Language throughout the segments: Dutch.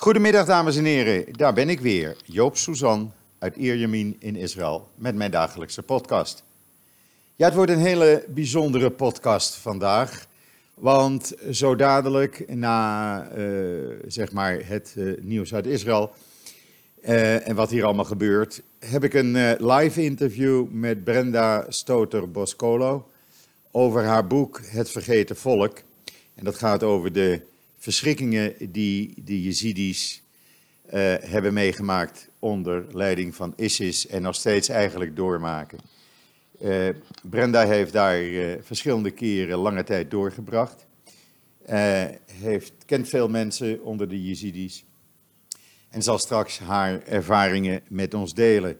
Goedemiddag dames en heren, daar ben ik weer, Joop Suzan uit Ierjemien in Israël met mijn dagelijkse podcast. Ja, het wordt een hele bijzondere podcast vandaag, want zo dadelijk na uh, zeg maar het uh, nieuws uit Israël uh, en wat hier allemaal gebeurt, heb ik een live interview met Brenda Stoter-Boscolo over haar boek Het Vergeten Volk. En dat gaat over de verschrikkingen die de Jezidis uh, hebben meegemaakt onder leiding van ISIS en nog steeds eigenlijk doormaken. Uh, Brenda heeft daar uh, verschillende keren lange tijd doorgebracht. heeft, kent veel mensen onder de Jezidis. En zal straks haar ervaringen met ons delen.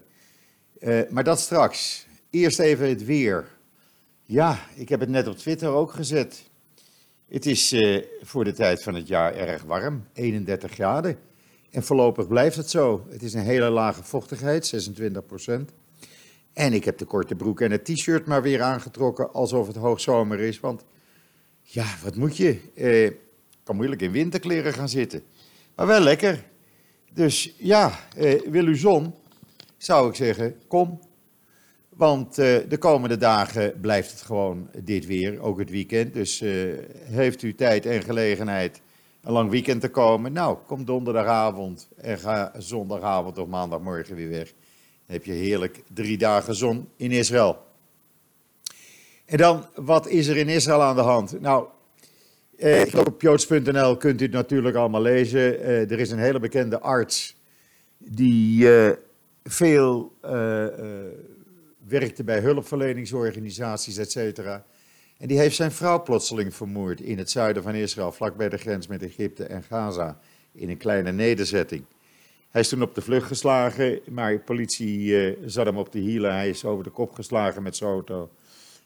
maar dat straks. Eerst even het weer. Ja, ik heb het net op Twitter ook gezet. Het is uh, voor de tijd van het jaar erg warm, 31 graden. En voorlopig blijft het zo. Het is een hele lage vochtigheid, 26 procent. En ik heb de korte broek en het t-shirt maar weer aangetrokken alsof het hoogzomer is. Want ja, wat moet je? Eh, kan moeilijk in winterkleren gaan zitten. Maar wel lekker. Dus ja, eh, wil u zon? Zou ik zeggen, kom, want uh, de komende dagen blijft het gewoon dit weer, ook het weekend. Dus uh, heeft u tijd en gelegenheid een lang weekend te komen? Nou, kom donderdagavond en ga zondagavond of maandagmorgen weer weg. Dan heb je heerlijk drie dagen zon in Israël. En dan, wat is er in Israël aan de hand? Nou, eh, op joods.nl kunt u het natuurlijk allemaal lezen. Eh, er is een hele bekende arts die eh, veel werkte bij hulpverleningsorganisaties, et cetera. En die heeft zijn vrouw plotseling vermoord in het zuiden van Israël, vlak bij de grens met Egypte en Gaza, in een kleine nederzetting. Hij is toen op de vlucht geslagen, maar de politie uh, zat hem op de hielen. Hij is over de kop geslagen met zijn auto.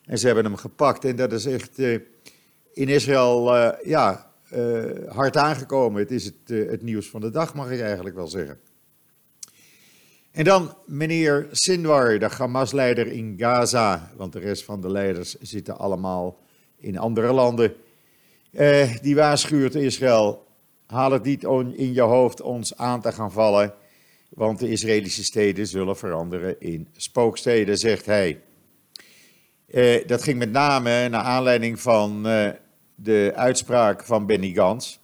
En ze hebben hem gepakt. En dat is echt uh, in Israël uh, ja, hard aangekomen. Het is het, het nieuws van de dag, mag ik eigenlijk wel zeggen. En dan meneer Sinwar, de Hamas-leider in Gaza, want de rest van de leiders zitten allemaal in andere landen. Eh, die waarschuwt Israël, haal het niet in je hoofd ons aan te gaan vallen, want de Israëlische steden zullen veranderen in spooksteden, zegt hij. Eh, dat ging met name naar aanleiding van uh, de uitspraak van Benny Gans.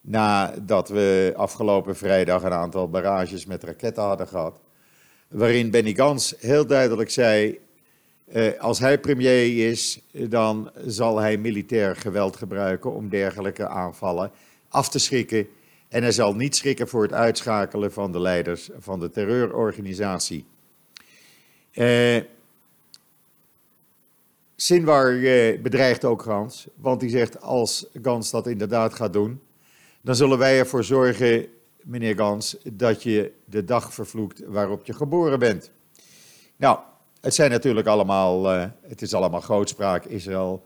Nadat we afgelopen vrijdag een aantal barrages met raketten hadden gehad waarin Benny Gans heel duidelijk zei, eh, als hij premier is, dan zal hij militair geweld gebruiken om dergelijke aanvallen af te schrikken. En hij zal niet schrikken voor het uitschakelen van de leiders van de terreurorganisatie. Eh, Sinwar eh, bedreigt ook Gans, want hij zegt als Gans dat inderdaad gaat doen, dan zullen wij ervoor zorgen meneer Gans, dat je de dag vervloekt waarop je geboren bent. Nou, het zijn natuurlijk allemaal, uh, het is allemaal grootspraak. Israël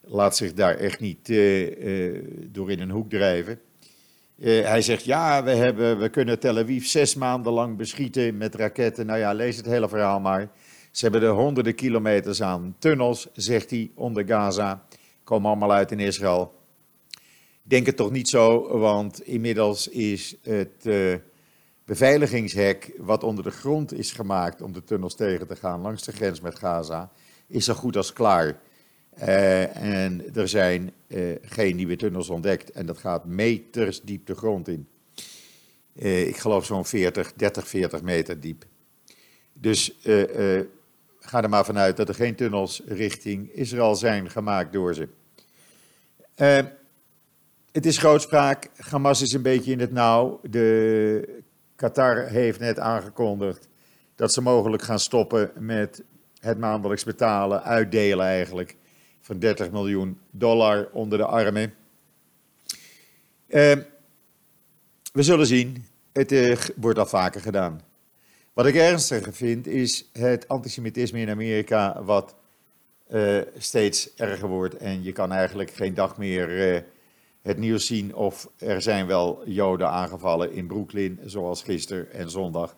laat zich daar echt niet uh, uh, door in een hoek drijven. hij zegt, ja, we, hebben, we kunnen Tel Aviv zes maanden lang beschieten met raketten. Nou ja, lees het hele verhaal maar. Ze hebben er honderden kilometers aan tunnels, zegt hij, onder Gaza. Komen allemaal uit in Israël denk het toch niet zo, want inmiddels is het uh, beveiligingshek wat onder de grond is gemaakt om de tunnels tegen te gaan langs de grens met Gaza, is zo goed als klaar. Uh, en er zijn uh, geen nieuwe tunnels ontdekt en dat gaat meters diep de grond in. ik geloof zo'n 40, 30, 40 meter diep. Dus ga er maar vanuit dat er geen tunnels richting Israël zijn gemaakt door ze. Het is grootspraak. Hamas is een beetje in het nauw. De Qatar heeft net aangekondigd dat ze mogelijk gaan stoppen met het maandelijks betalen, uitdelen eigenlijk, van 30 miljoen dollar onder de armen. Uh, we zullen zien. Het uh, wordt al vaker gedaan. Wat ik ernstiger vind is het antisemitisme in Amerika, wat uh, steeds erger wordt. En je kan eigenlijk geen dag meer eh, het nieuws zien of er zijn wel Joden aangevallen in Brooklyn, zoals gisteren en zondag.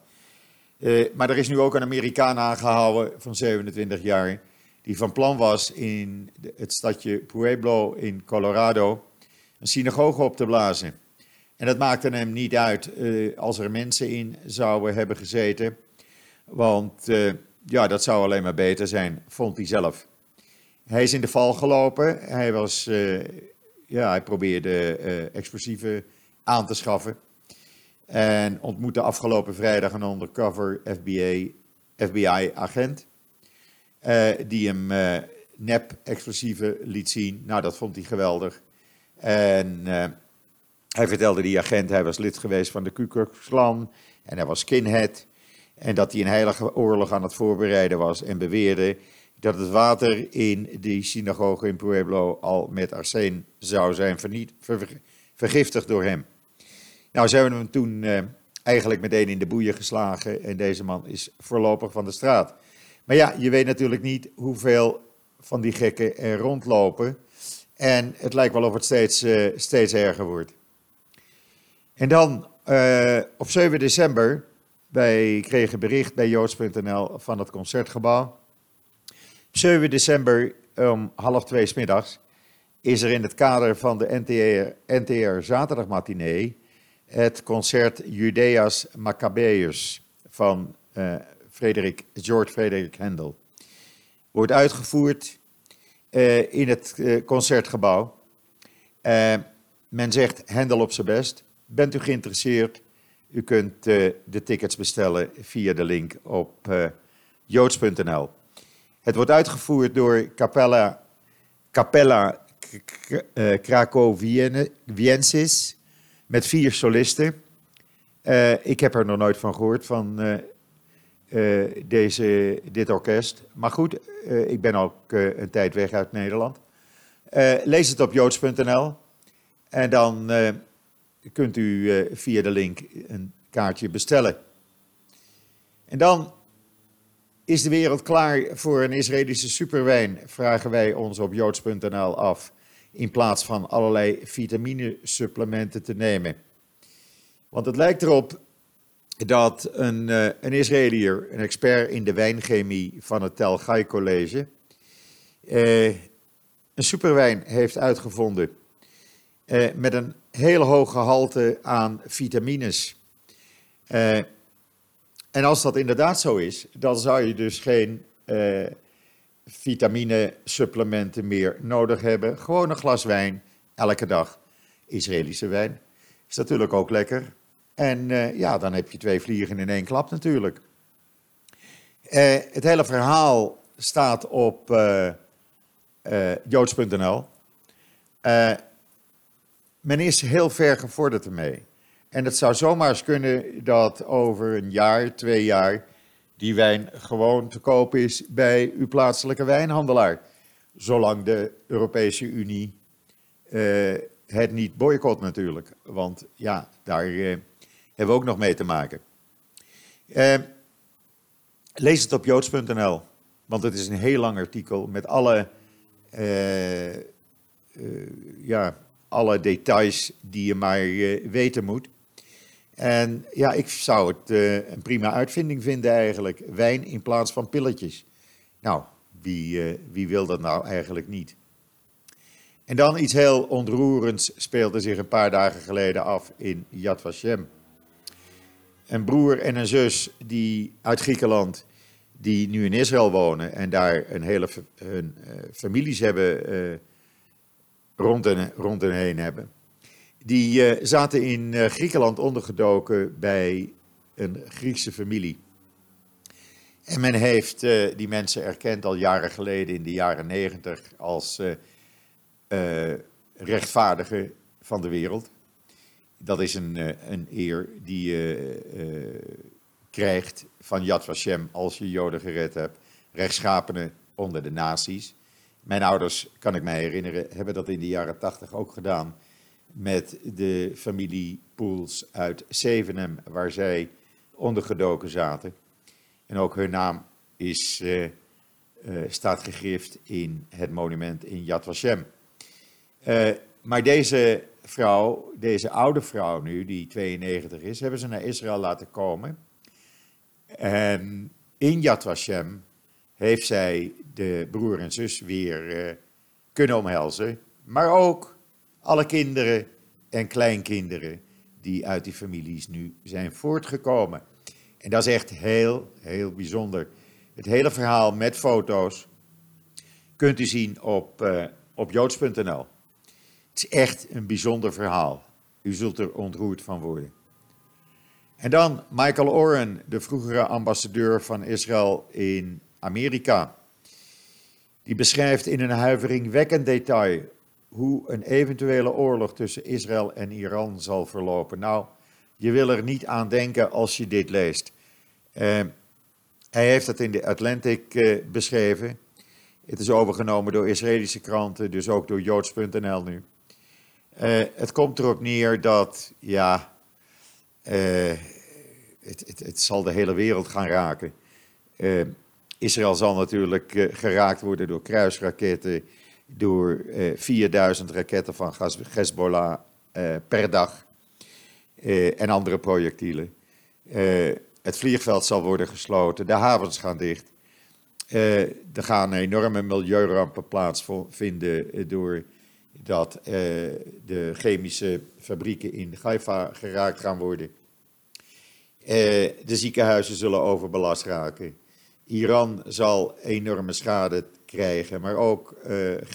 Uh, maar er is nu ook een Amerikaan aangehouden van 27 jaar, die van plan was in het stadje Pueblo in Colorado een synagoge op te blazen. En dat maakte hem niet uit als er mensen in zouden hebben gezeten. Want ja, dat zou alleen maar beter zijn, vond hij zelf. Hij is in de val gelopen. Hij, was, ja, hij probeerde explosieven aan te schaffen. En ontmoette afgelopen vrijdag een undercover FBI-agent. Eh, die hem uh, nep-explosieven liet zien. Nou, dat vond hij geweldig. En hij vertelde die agent, hij was lid geweest van de Ku Klux Klan. En hij was skinhead. En dat hij een heilige oorlog aan het voorbereiden was. En beweerde dat het water in die synagoge in Pueblo al met arsen zou zijn verniet, vergiftigd door hem. Nou, ze hebben hem toen uh, eigenlijk meteen in de boeien geslagen en deze man is voorlopig van de straat. Maar ja, je weet natuurlijk niet hoeveel van die gekken er rondlopen. En het lijkt wel of het steeds, uh, steeds erger wordt. En dan uh, op 7 december, wij kregen bericht bij joods.nl van het concertgebouw. Op 7 december om half twee s middags is er in het kader van de NTR, NTR zaterdagmatinee het concert Judeas Maccabeus van uh, Frederik, George Frederik Handel. Wordt uitgevoerd uh, in het uh, concertgebouw. men zegt Handel op zijn best. Bent u geïnteresseerd? U kunt de tickets bestellen via de link op joods.nl. Het wordt uitgevoerd door Capella, Capella Krakowiensis met vier solisten. Uh, ik heb er nog nooit van gehoord, van uh, deze, dit orkest. Maar goed, ik ben ook een tijd weg uit Nederland. lees het op joods.nl en dan kunt u via de link een kaartje bestellen. En dan is de wereld klaar voor een Israëlische superwijn, vragen wij ons op joods.nl af in plaats van allerlei vitaminesupplementen te nemen. Want het lijkt erop dat een, uh, een een expert in de wijnchemie van het Tel Gai College, uh, een superwijn heeft uitgevonden uh, met een hele hoge gehalte aan vitamines. En als dat inderdaad zo is, dan zou je dus geen vitamine supplementen meer nodig hebben. Gewoon een glas wijn, elke dag. Israëlische wijn. Is natuurlijk ook lekker. En uh, ja, dan heb je twee vliegen in één klap natuurlijk. Uh, het hele verhaal staat op uh, joods.nl. men is heel ver gevorderd ermee. En het zou zomaar eens kunnen dat over een jaar, twee jaar, die wijn gewoon te koop is bij uw plaatselijke wijnhandelaar. Zolang de Europese Unie uh, het niet boycott natuurlijk. Want ja, daar uh, hebben we ook nog mee te maken. Uh, lees het op joods.nl, want het is een heel lang artikel met alle, ja, alle details die je maar weten moet. En ja, ik zou het uh, een prima uitvinding vinden eigenlijk. Wijn in plaats van pilletjes. Nou, wie, uh, wie wil dat nou eigenlijk niet? En dan iets heel ontroerends speelde zich een paar dagen geleden af in Yad Vashem. Een broer en een zus die uit Griekenland, die nu in Israël wonen en daar een hele hun, uh, families hebben rond, en, rond en heen hebben die uh, zaten in uh, Griekenland ondergedoken bij een Griekse familie. En men heeft uh, die mensen erkend al jaren geleden, in de jaren negentig, als rechtvaardigen van de wereld. Dat is een, een eer die je krijgt van Yad Vashem als je Joden gered hebt. Rechtschapenen onder de naties. Mijn ouders, kan ik mij herinneren, hebben dat in de jaren tachtig ook gedaan met de familie Poels uit Zevenhem, waar zij ondergedoken zaten. En ook hun naam is, uh, uh, staat gegrift in het monument in Yad Vashem. Uh, maar deze vrouw, deze oude vrouw nu, die 92 is, hebben ze naar Israël laten komen. En in Yad Vashem heeft zij de broer en zus weer kunnen omhelzen. Maar ook alle kinderen en kleinkinderen die uit die families nu zijn voortgekomen. En dat is echt heel, heel bijzonder. Het hele verhaal met foto's kunt u zien op, uh, op joods.nl. Het is echt een bijzonder verhaal. U zult er ontroerd van worden. En dan Michael Oren, de vroegere ambassadeur van Israël in Amerika. Die beschrijft in een huiveringwekkend detail hoe een eventuele oorlog tussen Israël en Iran zal verlopen. Nou, je wil er niet aan denken als je dit leest. Uh, hij heeft dat in de Atlantic uh, beschreven. Het is overgenomen door Israëlische kranten, dus ook door Joods.nl nu. Uh, het komt erop neer dat, ja, het, het, het, zal de hele wereld gaan raken. Israël zal natuurlijk geraakt worden door kruisraketten, door 4000 raketten van Hezbollah per dag en andere projectielen. Het vliegveld zal worden gesloten, de havens gaan dicht. Er gaan enorme milieurampen plaatsvinden eh, doordat de chemische fabrieken in Haifa geraakt gaan worden. De ziekenhuizen zullen overbelast raken. Iran zal enorme schade krijgen, maar ook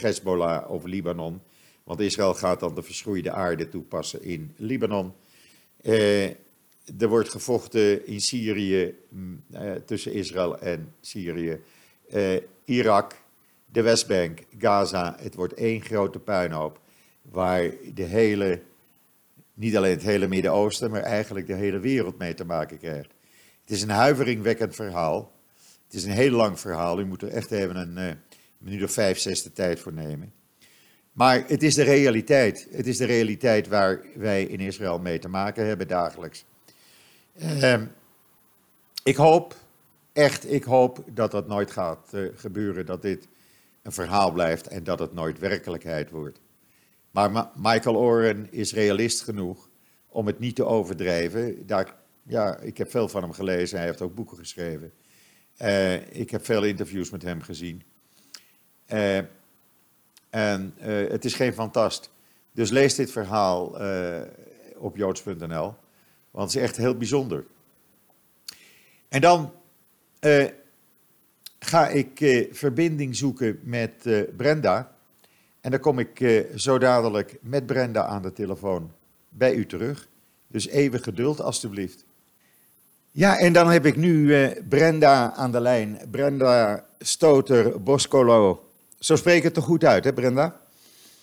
Hezbollah of Libanon. Want Israël gaat dan de verschroeide aarde toepassen in Libanon er wordt gevochten in Syrië mm, eh, tussen Israël en Syrië. Eh, Irak, de Westbank, Gaza. Het wordt één grote puinhoop. Waar de hele, niet alleen het hele Midden-Oosten, maar eigenlijk de hele wereld mee te maken krijgt. Het is een huiveringwekkend verhaal. Het is een heel lang verhaal. U moet er echt even een uh, minuut of vijf, zes de tijd voor nemen. Maar het is de realiteit. Het is de realiteit waar wij in Israël mee te maken hebben dagelijks. Uh, ik hoop, echt, ik hoop dat dat nooit gaat uh, gebeuren, dat dit een verhaal blijft en dat het nooit werkelijkheid wordt. Maar Ma Michael Oren is realist genoeg om het niet te overdrijven. Daar, ja, ik heb veel van hem gelezen, hij heeft ook boeken geschreven. Uh, ik heb veel interviews met hem gezien. Uh, en het is geen fantast. Dus lees dit verhaal op joods.nl. Want het is echt heel bijzonder. En dan ga ik verbinding zoeken met Brenda. En dan kom ik zo dadelijk met Brenda aan de telefoon bij u terug. Dus even geduld, alstublieft. Ja, en dan heb ik nu Brenda aan de lijn. Brenda Stoter Boscolo. Zo spreek ik het toch goed uit, hè Brenda?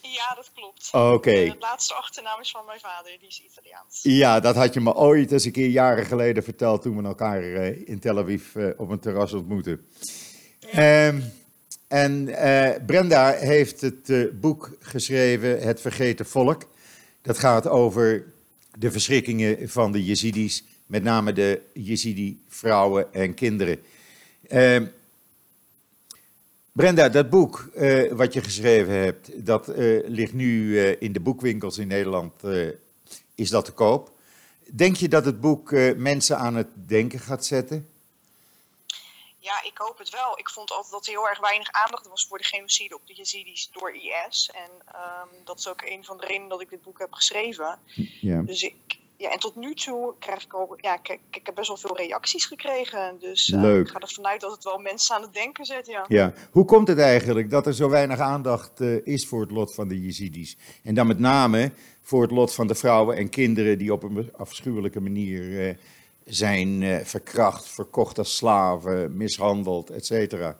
Ja, dat klopt. Oké. Okay. Het laatste achternaam is van mijn vader, die is Italiaans. Ja, dat had je me ooit eens een keer jaren geleden verteld toen we elkaar uh, in Tel Aviv uh, op een terras ontmoetten. Ja. Um, en uh, Brenda heeft het boek geschreven, Het Vergeten Volk. Dat gaat over de verschrikkingen van de Jezidis, met name de Jezidi-vrouwen en kinderen. Uh, Brenda, dat boek uh, wat je geschreven hebt, dat uh, ligt nu uh, in de boekwinkels in Nederland, is dat te koop. Denk je dat het boek mensen aan het denken gaat zetten? Ja, ik hoop het wel. Ik vond altijd dat er heel erg weinig aandacht was voor de genocide op de Yazidis door IS. En um, dat is ook een van de redenen dat ik dit boek heb geschreven. Ja. Dus ik, ja, en tot nu toe krijg ik ook, ja, ik, ik heb best wel veel reacties gekregen. Dus uh, ik ga ervan uit dat het wel mensen aan het denken zet, ja. ja. Hoe komt het eigenlijk dat er zo weinig aandacht uh, is voor het lot van de Jezidis? En dan met name voor het lot van de vrouwen en kinderen die op een afschuwelijke manier uh, zijn verkracht, verkocht als slaven, mishandeld, et cetera.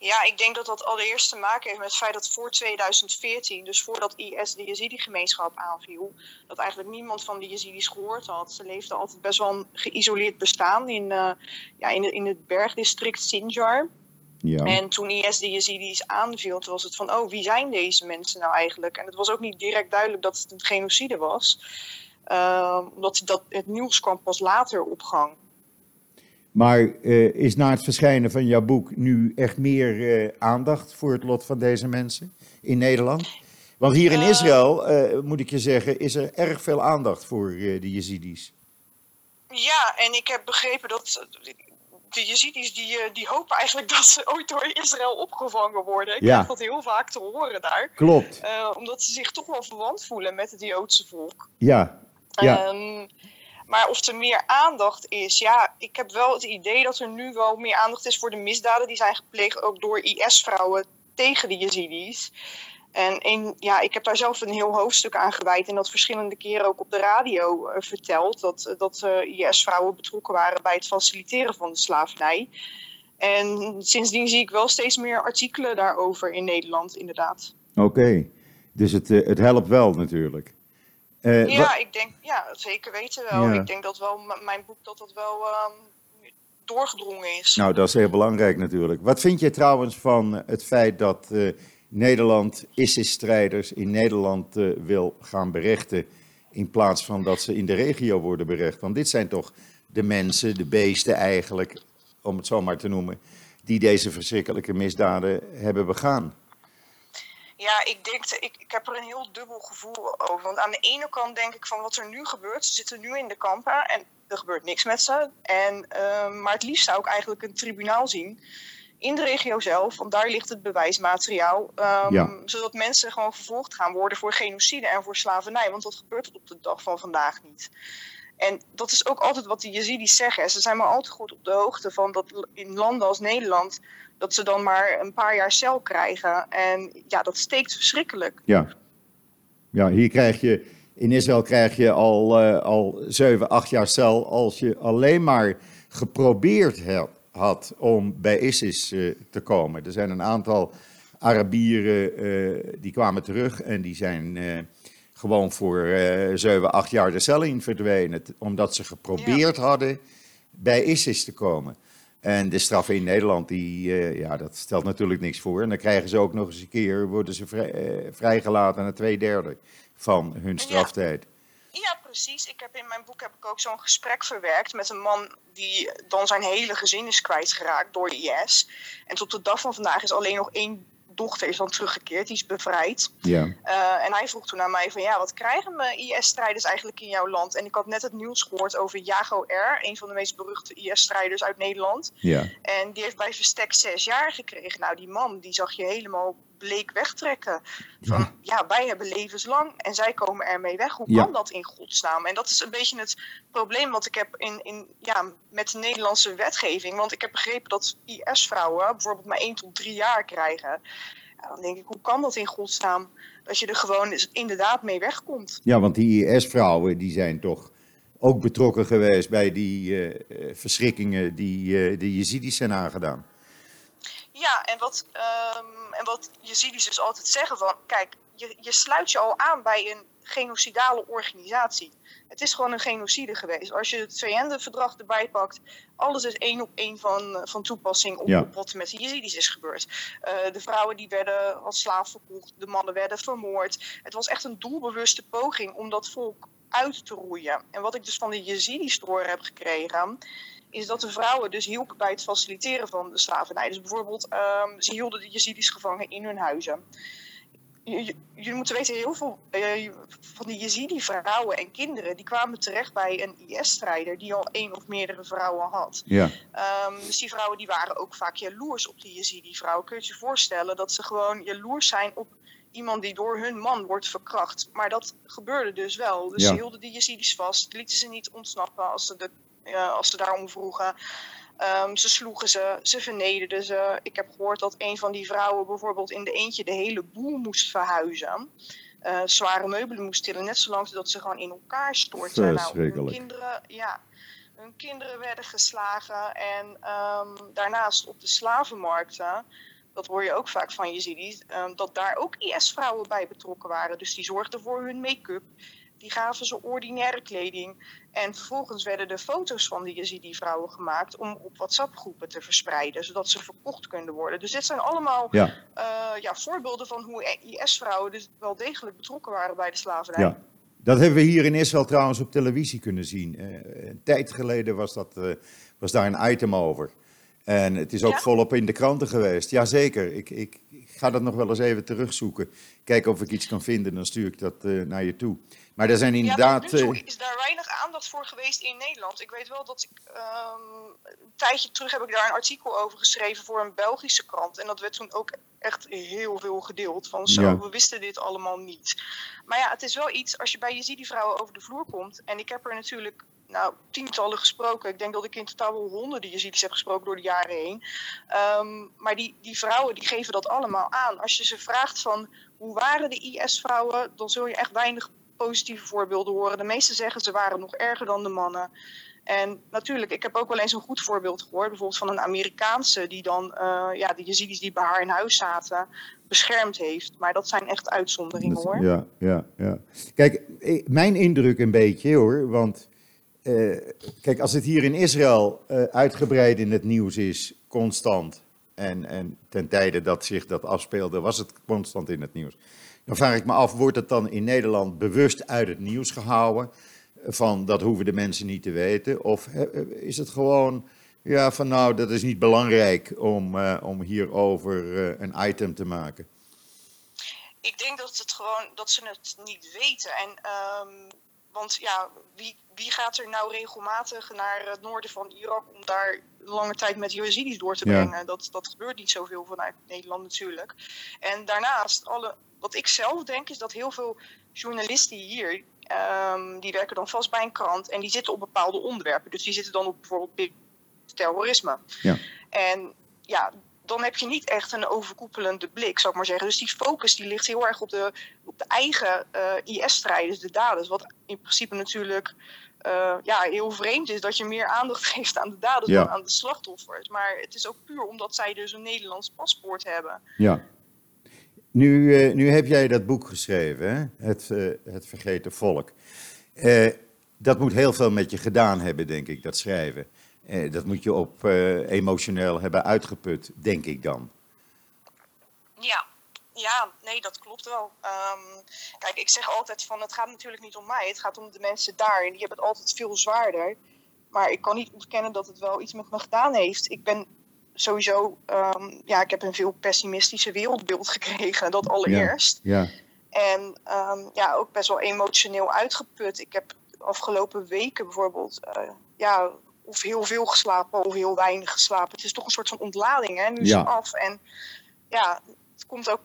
Ja, ik denk dat dat allereerst te maken heeft met het feit dat voor 2014, dus voordat IS de Yazidi-gemeenschap aanviel, dat eigenlijk niemand van de Yazidis gehoord had. Ze leefden altijd best wel een geïsoleerd bestaan in, uh, ja, in, in het bergdistrict Sinjar. Ja. En toen IS de Yazidis aanviel, toen was het van, oh, wie zijn deze mensen nou eigenlijk? En het was ook niet direct duidelijk dat het een genocide was. Uh, omdat dat, het nieuws kwam pas later op gang. Maar uh, is na het verschijnen van jouw boek nu echt meer uh, aandacht voor het lot van deze mensen in Nederland? Want hier in uh, Israël, moet ik je zeggen, is er erg veel aandacht voor de Jezidis. Ja, en ik heb begrepen dat de Jezidis die, die hopen eigenlijk dat ze ooit door Israël opgevangen worden. Ik ja. krijg dat heel vaak te horen daar. Klopt. omdat ze zich toch wel verwant voelen met het Joodse volk. Ja, Ja. Ehm, maar of er meer aandacht is, ja, ik heb wel het idee dat er nu wel meer aandacht is voor de misdaden die zijn gepleegd ook door IS-vrouwen tegen de Yazidis. En ja, ik heb daar zelf een heel hoofdstuk aan gewijd en dat verschillende keren ook op de radio eh, verteld. Dat, dat eh, IS-vrouwen betrokken waren bij het faciliteren van de slavernij. En sindsdien zie ik wel steeds meer artikelen daarover in Nederland, inderdaad. Oké, dus het, eh, het helpt wel natuurlijk. Eh, Ja, ik denk, ja, zeker weten wel. Ja. Ik denk dat wel mijn boek dat dat wel ehm, doorgedrongen is. Nou, dat is heel belangrijk natuurlijk. Wat vind je trouwens van het feit dat eh, Nederland ISIS-strijders in Nederland eh, wil gaan berechten, in plaats van dat ze in de regio worden berecht? Want dit zijn toch de mensen, de beesten eigenlijk, om het zo maar te noemen, die deze verschrikkelijke misdaden hebben begaan. Ja, ik denk, ik, ik heb er een heel dubbel gevoel over. Want aan de ene kant denk ik van wat er nu gebeurt, ze zitten nu in de kampen en er gebeurt niks met ze. En, ehm, maar het liefst zou ik eigenlijk een tribunaal zien in de regio zelf, want daar ligt het bewijsmateriaal. ehm, Ja. Zodat mensen gewoon vervolgd gaan worden voor genocide en voor slavernij. Want dat gebeurt op de dag van vandaag niet. En dat is ook altijd wat de Yazidis zeggen. Ze zijn maar al te goed op de hoogte van dat in landen als Nederland dat ze dan maar een paar jaar cel krijgen. En ja, dat steekt verschrikkelijk. Ja. Ja, hier krijg je, in Israël krijg je al, eh, al 7, 8 jaar cel als je alleen maar geprobeerd had om bij ISIS eh, te komen. Er zijn een aantal Arabieren eh, die kwamen terug en die zijn gewoon voor eh 7, 8 jaar de cel in verdwenen. Omdat ze geprobeerd hadden bij ISIS te komen. En de straffen in Nederland, die, eh, ja, dat stelt natuurlijk niks voor. En dan krijgen ze ook nog eens een keer, worden ze vrij, eh, vrijgelaten na twee derde van hun straftijd. Ja, precies. Ik heb in mijn boek heb ik ook zo'n gesprek verwerkt met een man die dan zijn hele gezin is kwijtgeraakt door de IS. En tot de dag van vandaag is alleen nog één dochter is dan teruggekeerd, die is bevrijd. Ja, Eh, en hij vroeg toen aan mij van ja, wat krijgen we IS-strijders eigenlijk in jouw land? En ik had net het nieuws gehoord over Jago R, een van de meest beruchte IS-strijders uit Nederland. ja, En die heeft bij Verstek zes jaar gekregen. Nou, die man, die zag je helemaal bleek wegtrekken. Van, Ja. ja, wij hebben levenslang en zij komen ermee weg. Hoe Ja. kan dat in godsnaam? En dat is een beetje het probleem wat ik heb in, in, ja, met de Nederlandse wetgeving. Want ik heb begrepen dat IS-vrouwen bijvoorbeeld maar één tot drie jaar krijgen. Ja, dan denk ik, hoe kan dat in godsnaam? Dat je er gewoon inderdaad mee wegkomt. ja, want die IS-vrouwen die zijn toch ook betrokken geweest bij die eh, eh, verschrikkingen die eh, de Jezidis zijn aangedaan. Ja, en wat, ehm en wat Yazidis dus altijd zeggen van... Kijk, je, je sluit je al aan bij een genocidale organisatie. Het is gewoon een genocide geweest. Als je het VN-verdrag erbij pakt... alles is één op één van, van toepassing op, Ja. wat met de Yazidis is gebeurd. Eh, de vrouwen die werden als slaaf verkocht. De mannen werden vermoord. Het was echt een doelbewuste poging om dat volk uit te roeien. En wat ik dus van de Yazidis te horen heb gekregen is dat de vrouwen dus hielpen bij het faciliteren van de slavernij. Dus bijvoorbeeld, ehm, ze hielden de Yazidis gevangen in hun huizen. Jullie moeten weten, heel veel eh, van die Yazidi-vrouwen en kinderen... die kwamen terecht bij een IS-strijder die al één of meerdere vrouwen had. Ja, Ehm, dus die vrouwen die waren ook vaak jaloers op die Yazidi-vrouw. Kun je je voorstellen dat ze gewoon jaloers zijn op iemand die door hun man wordt verkracht. Maar dat gebeurde dus wel. Dus Ja. ze hielden die Yazidis vast, lieten ze niet ontsnappen als ze, de, eh, als ze daarom vroegen. Ehm, ze sloegen ze, ze vernederden ze. Ik heb gehoord dat een van die vrouwen bijvoorbeeld in de eentje de hele boel moest verhuizen. Eh, zware meubelen moest tillen, net zolang dat ze gewoon in elkaar stortten. Nou, kinderen, ja, hun kinderen werden geslagen. En ehm, daarnaast op de slavenmarkten, dat hoor je ook vaak van Yazidis, ehm, dat daar ook IS-vrouwen bij betrokken waren. Dus die zorgden voor hun make-up. Die gaven ze ordinaire kleding. En vervolgens werden er foto's van die Yazidi-vrouwen gemaakt om op WhatsApp-groepen te verspreiden, zodat ze verkocht kunnen worden. Dus dit zijn allemaal ja, eh, ja, voorbeelden van hoe IS-vrouwen dus wel degelijk betrokken waren bij de slavernij. ja. Dat hebben we hier in Israël trouwens op televisie kunnen zien. Eh, een tijd geleden was, dat, eh, was daar een item over. En het is ook Ja? volop in de kranten geweest. Jazeker, ik, ik, ik ga dat nog wel eens even terugzoeken. Kijken of ik iets kan vinden, dan stuur ik dat eh, naar je toe. Maar er zijn Ja, inderdaad... nu toe eh, is daar weinig aandacht voor geweest in Nederland. Ik weet wel dat ik um, een tijdje terug heb ik daar een artikel over geschreven voor een Belgische krant. En dat werd toen ook echt heel veel gedeeld. Van zo, we wisten dit allemaal niet. Maar ja, het is wel iets als je bij je ziet die vrouwen over de vloer komt. En ik heb er natuurlijk nou, tientallen gesproken. Ik denk dat ik in totaal wel honderden Jezidis heb gesproken door de jaren heen. Ehm, maar die, die vrouwen die geven dat allemaal aan. Als je ze vraagt van hoe waren de IS-vrouwen, dan zul je echt weinig positieve voorbeelden horen. De meesten zeggen ze waren nog erger dan de mannen. En natuurlijk, ik heb ook wel eens een goed voorbeeld gehoord, bijvoorbeeld van een Amerikaanse die dan uh, ja, de Jezidis die bij haar in huis zaten beschermd heeft. Maar dat zijn echt uitzonderingen hoor. Ja, ja, ja. Kijk, mijn indruk een beetje hoor, want uh, kijk, als het hier in Israël uh, uitgebreid in het nieuws is, constant, en, en ten tijde dat zich dat afspeelde, was het constant in het nieuws. Dan vraag ik me af, wordt het dan in Nederland bewust uit het nieuws gehouden? Van dat hoeven de mensen niet te weten? Of is het gewoon, ja, van nou, dat is niet belangrijk om, uh, om hierover een item te maken? Ik denk dat, het gewoon, dat ze het niet weten. En, um, want ja, wie, wie gaat er nou regelmatig naar het noorden van Irak om daar lange tijd met Yazidis door te brengen? Dat, dat gebeurt niet zoveel vanuit Nederland natuurlijk. En daarnaast, alle, wat ik zelf denk, is dat heel veel journalisten hier, um, die werken dan vast bij een krant en die zitten op bepaalde onderwerpen. Dus die zitten dan op bijvoorbeeld terrorisme. Ja. En ja, dan heb je niet echt een overkoepelende blik, zou ik maar zeggen. Dus die focus die ligt heel erg op de, op de eigen uh, IS-strijders, de daders. Wat in principe natuurlijk uh, ja, heel vreemd is dat je meer aandacht geeft aan de daders dan aan de slachtoffers. Maar het is ook puur omdat zij dus een Nederlands paspoort hebben. Ja. Nu, uh, nu heb jij dat boek geschreven, hè? Het, het Vergeten Volk. dat moet heel veel met je gedaan hebben, denk ik, dat schrijven. Dat moet je op emotioneel hebben uitgeput, denk ik dan. Ja, ja, nee, dat klopt wel. Um, kijk, ik zeg altijd van het gaat natuurlijk niet om mij, het gaat om de mensen daar. En die hebben het altijd veel zwaarder. Maar ik kan niet ontkennen dat het wel iets met me gedaan heeft. Ik ben sowieso, um, ja, ik heb een veel pessimistische wereldbeeld gekregen, dat allereerst. Ja. ja. En um, ja, ook best wel emotioneel uitgeput. Ik heb de afgelopen weken bijvoorbeeld, uh, ja, of heel veel geslapen of heel weinig geslapen. Het is toch een soort van ontlading, hè? Nu is het af. En ja, het komt ook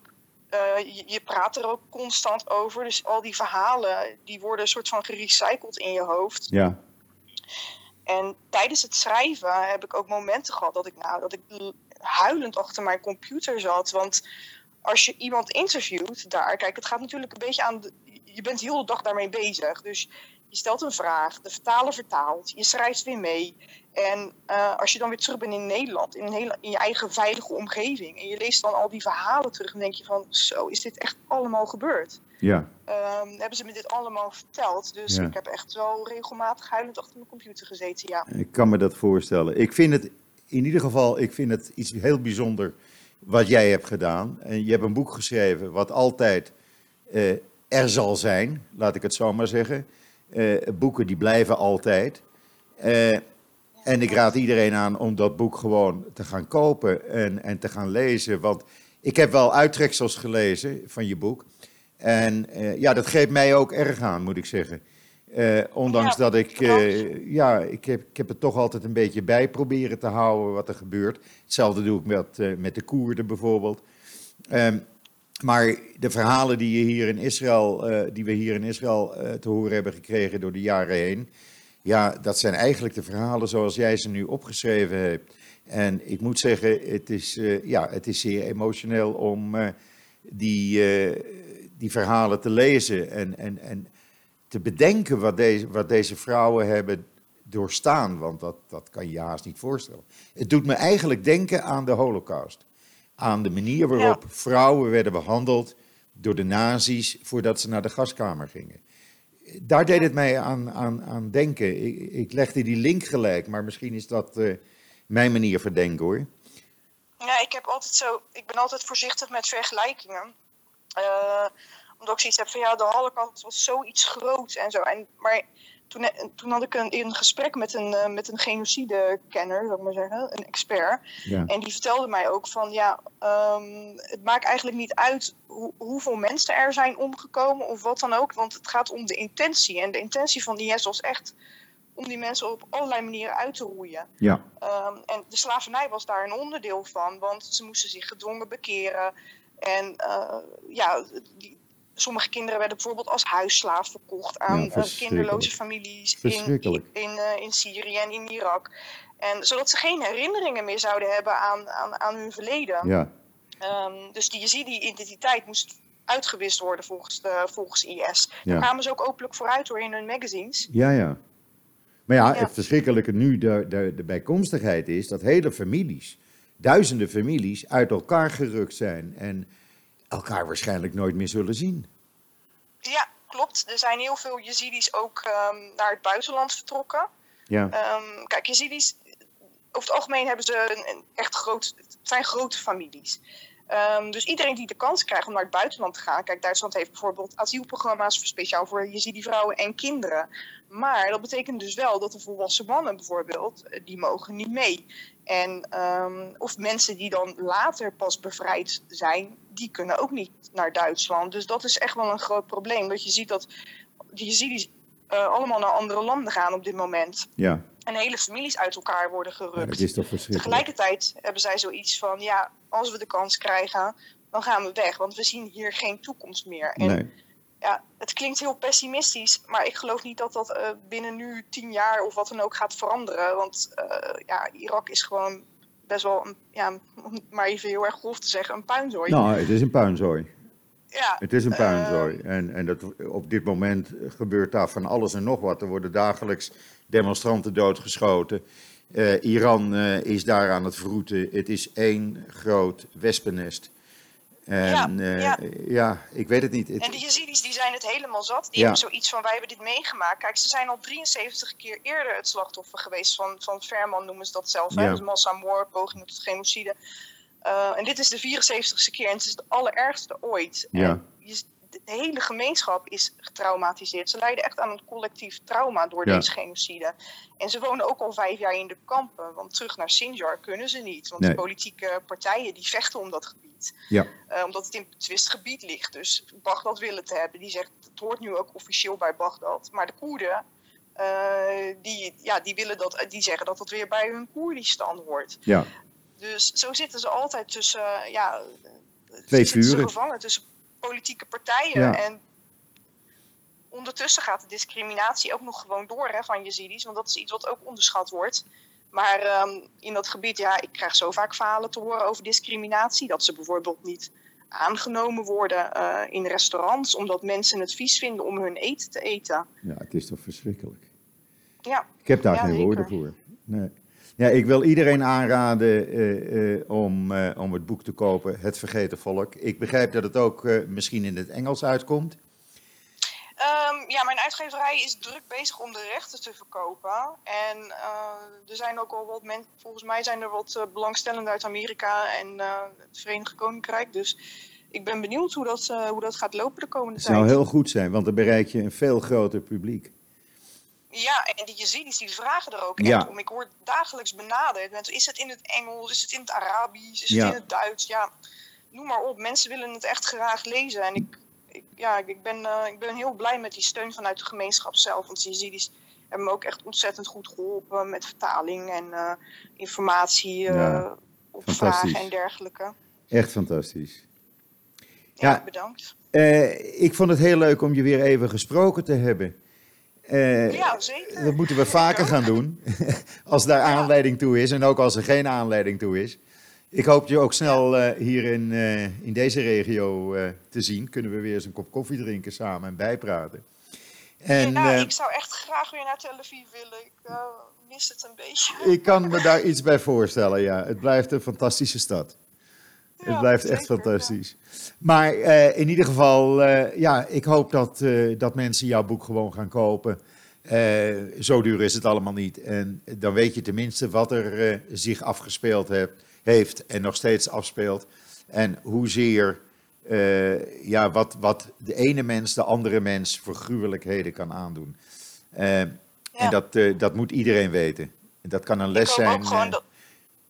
uh, je, je, praat er ook constant over. Dus al die verhalen, die worden een soort van gerecycled in je hoofd. Ja. En tijdens het schrijven heb ik ook momenten gehad dat ik, nou, dat ik huilend achter mijn computer zat. Want als je iemand interviewt daar, kijk, het gaat natuurlijk een beetje aan. De, je bent heel de dag daarmee bezig. Dus je stelt een vraag, de vertaler vertaalt, je schrijft weer mee. En uh, als je dan weer terug bent in Nederland, in, een hele, in je eigen veilige omgeving, en je leest dan al die verhalen terug, dan denk je van, zo, is dit echt allemaal gebeurd? Ja. Um, hebben ze me dit allemaal verteld? Dus ik heb echt wel regelmatig huilend achter mijn computer gezeten, ja. Ik kan me dat voorstellen. Ik vind het, in ieder geval, ik vind het iets heel bijzonder wat jij hebt gedaan. En je hebt een boek geschreven wat altijd uh, er zal zijn, laat ik het zo maar zeggen. Uh, boeken die blijven altijd. Uh, en ik raad iedereen aan om dat boek gewoon te gaan kopen en, en te gaan lezen. Want ik heb wel uittreksels gelezen van je boek. En uh, ja, dat geeft mij ook erg aan, moet ik zeggen. Uh, ondanks ja, dat ik, uh, ja, ik heb, ik heb het toch altijd een beetje bij proberen te houden wat er gebeurt. Hetzelfde doe ik met, met de Koerden bijvoorbeeld. Um, maar de verhalen die, je hier in Israël, die we hier in Israël te horen hebben gekregen door de jaren heen, ja, dat zijn eigenlijk de verhalen zoals jij ze nu opgeschreven hebt. En ik moet zeggen, het is, uh, ja, het is zeer emotioneel om die, die verhalen te lezen en, en, en te bedenken wat deze, wat deze vrouwen hebben doorstaan. Want dat, dat kan je haast niet voorstellen. Het doet me eigenlijk denken aan de Holocaust. Aan de manier waarop ja. vrouwen werden behandeld door de nazi's voordat ze naar de gaskamer gingen daar deed het mij aan, aan, aan denken. Ik, ik legde die link gelijk, maar misschien is dat uh, mijn manier van denken hoor. Ja, ik heb altijd zo, ik ben altijd voorzichtig met vergelijkingen. Uh, omdat ik zoiets heb van ja, de Holocaust was zoiets groots en zo. En, maar toen, toen had ik een, een gesprek met een, uh, met een genocide-kenner, zou ik maar zeggen, een expert. Ja. En die vertelde mij ook van, ja, um, het maakt eigenlijk niet uit hoe, hoeveel mensen er zijn omgekomen of wat dan ook. Want het gaat om de intentie. En de intentie van IS was echt om die mensen op allerlei manieren uit te roeien. Ja. Ehm, en de slavernij was daar een onderdeel van, want ze moesten zich gedwongen bekeren. En uh, ja, die, sommige kinderen werden bijvoorbeeld als huisslaaf verkocht aan Ja, uh, kinderloze families in, in, Verschrikkelijk. in, in Syrië en in Irak. En zodat ze geen herinneringen meer zouden hebben aan, aan, aan hun verleden. Ja. Um, dus die Yazidi-identiteit moest uitgewist worden volgens, de, volgens IS. Ja. Daar kwamen ze ook openlijk vooruit door in hun magazines. Ja, ja. Maar ja, Ja. het verschrikkelijke nu, de, de, de bijkomstigheid is dat hele families, duizenden families, uit elkaar gerukt zijn en elkaar waarschijnlijk nooit meer zullen zien. Ja, klopt. Er zijn heel veel Yazidis ook um, naar het buitenland vertrokken. Ja, Um, kijk, Yazidis, over het algemeen hebben ze een, een echt groot, het zijn grote families. Um, dus iedereen die de kans krijgt om naar het buitenland te gaan. Kijk, Duitsland heeft bijvoorbeeld asielprogramma's voor speciaal voor Yazidi-vrouwen en kinderen. Maar dat betekent dus wel dat de volwassen mannen bijvoorbeeld, eh, die mogen niet mee. En, um, of mensen die dan later pas bevrijd zijn, die kunnen ook niet naar Duitsland. Dus dat is echt wel een groot probleem. Dat je ziet dat de Yazidis uh, allemaal naar andere landen gaan op dit moment. ja. En hele families uit elkaar worden ja gerukt. dat is toch verschrikkelijk. Tegelijkertijd hebben zij zoiets van, ja, als we de kans krijgen, dan gaan we weg. Want we zien hier geen toekomst meer. En Nee. ja, het klinkt heel pessimistisch, maar ik geloof niet dat dat uh, binnen nu tien jaar of wat dan ook gaat veranderen. Want uh, ja, Irak is gewoon best wel, een, ja, om maar even heel erg grof te zeggen, een puinzooi. Nou, het is een puinzooi. Ja, Het is een puinzooi. Uh, en en dat, op dit moment gebeurt daar van alles en nog wat. Er worden dagelijks demonstranten doodgeschoten. Uh, Iran uh, is daar aan het vroeten. Het is één groot wespennest. En ja, ja. ja, ik weet het niet. Het... En de Yazidis die zijn het helemaal zat. Die ja. hebben zoiets van, wij hebben dit meegemaakt. Kijk, ze zijn al 73 keer eerder het slachtoffer geweest van, van Verman, noemen ze dat zelf. Ja. Dus massamoord, pogingen tot genocide. Uh, en dit is de 74ste keer en het is de allerergste ooit. Ja. Je, de hele gemeenschap is getraumatiseerd. Ze lijden echt aan een collectief trauma door ja. deze genocide. En ze wonen ook al vijf jaar in de kampen. Want terug naar Sinjar kunnen ze niet. Want nee. de politieke partijen die vechten om dat gebied. Ja. Uh, omdat het in betwist gebied ligt. Dus Bagdad wil het hebben. Die zegt, het hoort nu ook officieel bij Bagdad. Maar de Koerden, uh, die, ja, die, willen dat, die zeggen dat het weer bij hun Koerdistan hoort. Ja. Dus zo zitten ze altijd tussen, ja, Twee vuren. Ze gevangen tussen politieke partijen. Ja. En ondertussen gaat de discriminatie ook nog gewoon door hè, van Yazidis. Want dat is iets wat ook onderschat wordt. Maar um, in dat gebied, ja, ik krijg zo vaak verhalen te horen over discriminatie. Dat ze bijvoorbeeld niet aangenomen worden uh, in restaurants. Omdat mensen het vies vinden om hun eten te eten. Ja, het is toch verschrikkelijk. Ja. Ik heb daar ja, geen zeker. woorden voor. Nee. Ja, ik wil iedereen aanraden uh, uh, om, uh, om het boek te kopen, Het Vergeten Volk. Ik begrijp dat het ook misschien in het Engels uitkomt. Um, ja, mijn uitgeverij is druk bezig om de rechten te verkopen. En er zijn ook al wat mensen, volgens mij zijn er wat belangstellenden uit Amerika en het Verenigd Koninkrijk. Dus ik ben benieuwd hoe dat, hoe dat gaat lopen de komende tijd. Het zou heel goed zijn, want dan bereik je een veel groter publiek. Ja, en die Yazidis die vragen er ook ja. echt om. Ik word dagelijks benaderd met, is het in het Engels, is het in het Arabisch, is ja. het in het Duits? Ja, noem maar op. Mensen willen het echt graag lezen. En ik, ik ja, ik ben, uh, ik ben heel blij met die steun vanuit de gemeenschap zelf. Want de Yazidis hebben me ook echt ontzettend goed geholpen met vertaling en uh, informatie uh, ja, op vragen en dergelijke. Echt fantastisch. Ja, bedankt. Ik vond het heel leuk om je weer even gesproken te hebben. Uh, ja, zeker. Dat moeten we vaker gaan doen. als daar ja. aanleiding toe is en ook als er geen aanleiding toe is. Ik hoop je ook snel uh, hier in, uh, in deze regio te zien. Kunnen we weer eens een kop koffie drinken samen en bijpraten. En, ja, ik zou echt graag weer naar Tel Aviv willen. Ik mis het een beetje. Ik kan me daar iets bij voorstellen, ja. Het blijft een fantastische stad. Het blijft echt fantastisch. Maar uh, in ieder geval, uh, ja, ik hoop dat, uh, dat mensen jouw boek gewoon gaan kopen. zo duur is het allemaal niet. En dan weet je tenminste wat er zich afgespeeld heb, heeft en nog steeds afspeelt. En hoezeer, ja, wat, wat de ene mens de andere mens voor gruwelijkheden kan aandoen. Ja. En dat, dat moet iedereen weten. Dat kan een les zijn.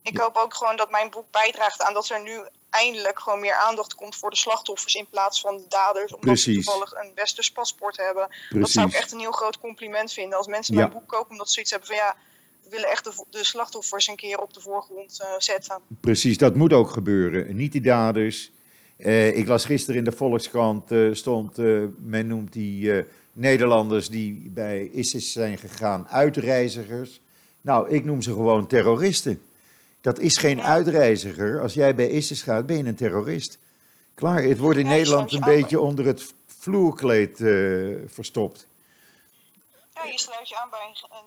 Ik hoop ook gewoon dat mijn boek bijdraagt aan dat er nu eindelijk gewoon meer aandacht komt voor de slachtoffers in plaats van de daders. Omdat Precies. ze toevallig een westers paspoort hebben. Dat zou ik echt een heel groot compliment vinden. Als mensen Ja. mijn boek kopen omdat ze zoiets hebben van ja, we willen echt de, slachtoffers een keer op de voorgrond eh, zetten. Precies, dat moet ook gebeuren. Niet die daders. Eh, ik las gisteren in de Volkskrant, eh, stond, men noemt die Nederlanders die bij ISIS zijn gegaan uitreizigers. Nou, ik noem ze gewoon terroristen. Dat is geen uitreiziger. Als jij bij ISIS gaat, ben je een terrorist. Klaar, het wordt in Nederland een beetje onder het vloerkleed eh, verstopt. Ja, je sluit je aan bij een,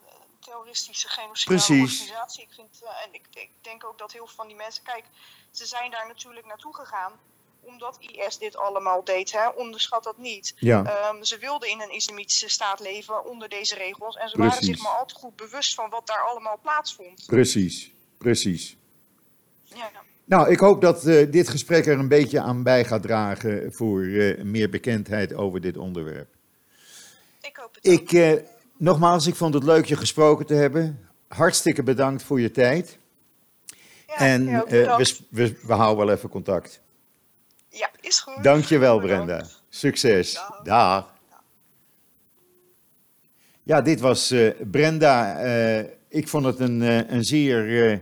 terroristische genocidale Precies. organisatie. Ik vind, eh, en ik, ik denk ook dat heel veel van die mensen, kijk, ze zijn daar natuurlijk naartoe gegaan omdat IS dit allemaal deed. Hè? Onderschat dat niet. Ja, Ehm, ze wilden in een islamitische staat leven onder deze regels. En ze waren zich maar al te goed bewust van wat daar allemaal plaatsvond. precies, precies. Ja, Nou, ik hoop dat eh, dit gesprek er een beetje aan bij gaat dragen voor eh, meer bekendheid over dit onderwerp. ik hoop het. Ik, eh, nogmaals, ik vond het leuk je gesproken te hebben. Hartstikke bedankt voor je tijd. Ja, en we, we, we houden wel even contact. Ja, is goed. Dankjewel, Bedankt. Brenda. Succes. Dag. Dag. Ja, dit was Brenda. Ik vond het een, eh, een zeer eh,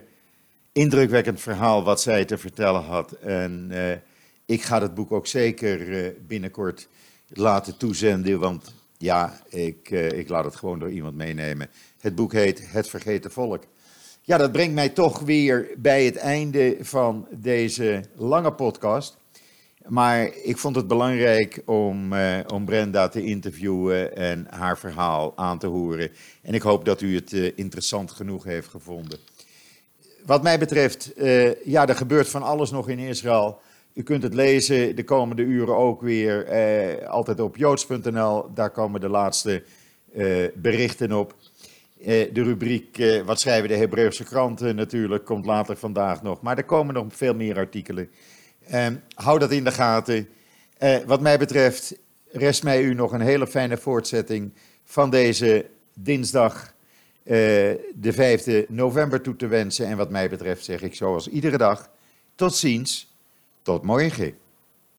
indrukwekkend verhaal wat zij te vertellen had. En eh, ik ga het boek ook zeker binnenkort laten toezenden, want ja, ik, ik laat het gewoon door iemand meenemen. Het boek heet Het Vergeten Volk. Ja, dat brengt mij toch weer bij het einde van deze lange podcast. Maar ik vond het belangrijk om, eh, om Brenda te interviewen en haar verhaal aan te horen. En ik hoop dat u het eh, interessant genoeg heeft gevonden. Wat mij betreft, eh, ja, er gebeurt van alles nog in Israël. U kunt het lezen de komende uren ook weer, altijd op joods.nl. Daar komen de laatste berichten op. De rubriek Wat schrijven de Hebreeuwse kranten natuurlijk komt later vandaag nog. Maar er komen nog veel meer artikelen. Ehm, hou dat in de gaten. Eh, wat mij betreft rest mij u nog een hele fijne voortzetting van deze dinsdag, eh, de 5e november toe te wensen. En wat mij betreft zeg ik zoals iedere dag, tot ziens, tot morgen.